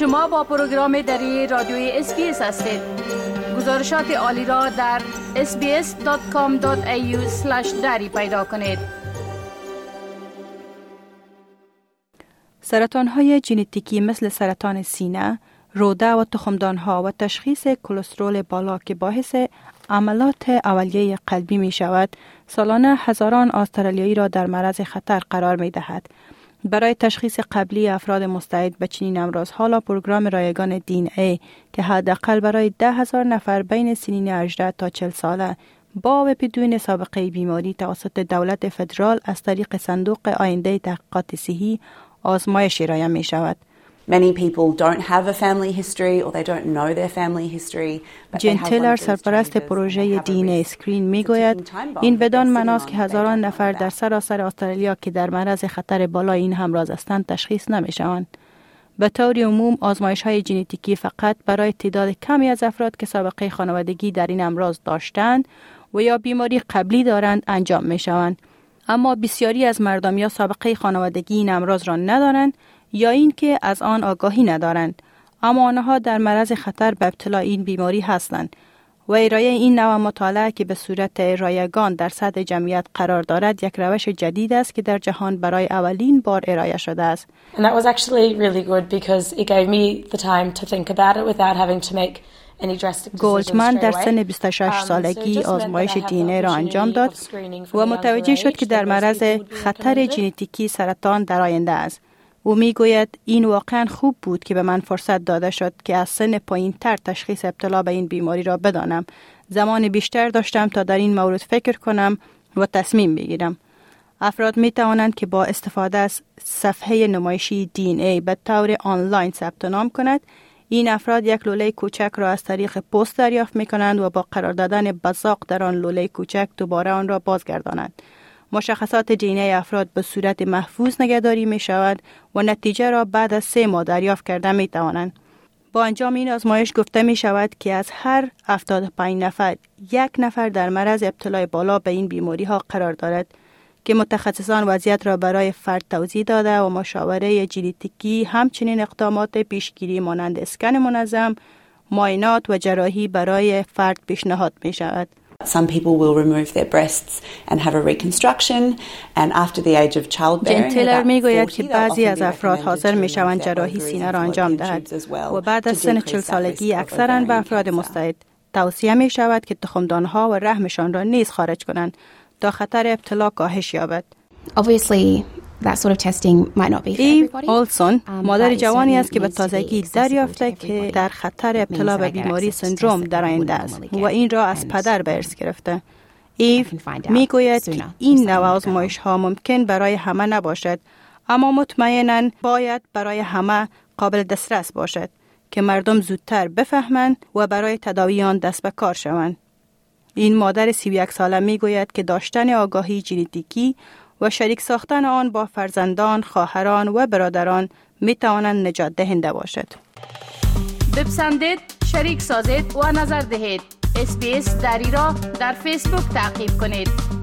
شما با پروگرام دری رادیوی SBS هستید گزارشات عالی را در sbs.com.au دری پیدا کنید سرطان های ژنتیکی مثل سرطان سینه، روده و تخمدان ها و تشخیص کلسترول بالا که باعث حملات اولیه قلبی می شود سالانه هزاران استرالیایی را در معرض خطر قرار می دهد. برای تشخیص قبلی افراد مستعد به چنین امراض حالا پروگرام رایگان DNA که حداقل برای ده هزار نفر بین سنین 18 تا 40 ساله با و بدون سابقه بیماری توسط دولت فدرال از طریق صندوق آینده تحقیقات صحی آزمایش ارائه می شود. Many people don't have a family history or they don't know their family history. جین تیلر سرپرست پروژه DNA Screen می گوید این بدان مناس که هزاران نفر در سراسر استرالیا که در معرض خطر بالا این همراز هستند تشخیص نمی شوند. به طور عموم آزمایش های ژنتیکی فقط برای تعداد کمی از افراد که سابقه خانوادگی در این امراض داشتند و یا بیماری قبلی دارند انجام می شوند. اما بسیاری از مردم یا سابقه خانوادگی این امراض را ندارند یا اینکه از آن آگاهی ندارند اما آنها در معرض خطر به ابتلا این بیماری هستند و ارائه این نوع مطالعه که به صورت رایگان در سطح جمعیت قرار دارد یک روش جدید است که در جهان برای اولین بار ارائه شده است. And that was actually really good because it gave me the time to think about it without having to make گولدمن در سن 26 um, سالگی آزمایش دینه را انجام داد و متوجه شد که در معرض خطر ژنتیکی سرطان در آینده است. او می گوید این واقعا خوب بود که به من فرصت داده شد که از سن پایین تر تشخیص ابتلا به این بیماری را بدانم. زمان بیشتر داشتم تا در این مورد فکر کنم و تصمیم بگیرم. افراد می توانند که با استفاده از صفحه نمایشی دین ای به طور آنلاین ثبت نام کند. این افراد یک لوله کوچک را از طریق پست دریافت می کنند و با قرار دادن بزاق در آن لوله کوچک دوباره آن را بازگردانند. مشخصات جینی افراد به صورت محفوظ نگهداری می شود و نتیجه را بعد از سه ماه دریافت کرده می توانند. با انجام این آزمایش گفته می شود که از هر 75 نفر یک نفر در مرض ابتلای بالا به این بیماری ها قرار دارد که متخصصان وضعیت را برای فرد توضیح داده و مشاوره ژنتیکی همچنین اقدامات پیشگیری مانند اسکن منظم ماینات و جراحی برای فرد پیشنهاد می شود. Some people will remove their breasts and have a reconstruction. And after the age of childbearing تیلر می گوید که بعضی از افراد حاضر می شوند جراحی سینه را انجام دهد و بعد از سن 40 سالگی اکثرا به افراد مستعد توصیه می شود که ها و رحمشان را نیز خارج کنند تا خطر ابتلا کاهش یابد. Obviously ایو اولسون um, مادر جوانی است که به تازگی دریافته که در خطر ابتلا به بیماری سندروم در آینده است و این را از پدر به ارث گرفته ایو می گوید که این نوع آزمایش ها ممکن برای همه نباشد اما مطمئنا باید برای همه قابل دسترس باشد که مردم زودتر بفهمند و برای تداوی آن دست به کار شوند. این مادر 31 ساله می گوید که داشتن آگاهی ژنتیکی و شریک ساختن آن با فرزندان، خواهران و برادران می توانند نجات دهنده باشد. بپسندید، شریک سازید و نظر دهید. اسپیس دری را در فیسبوک تعقیب کنید.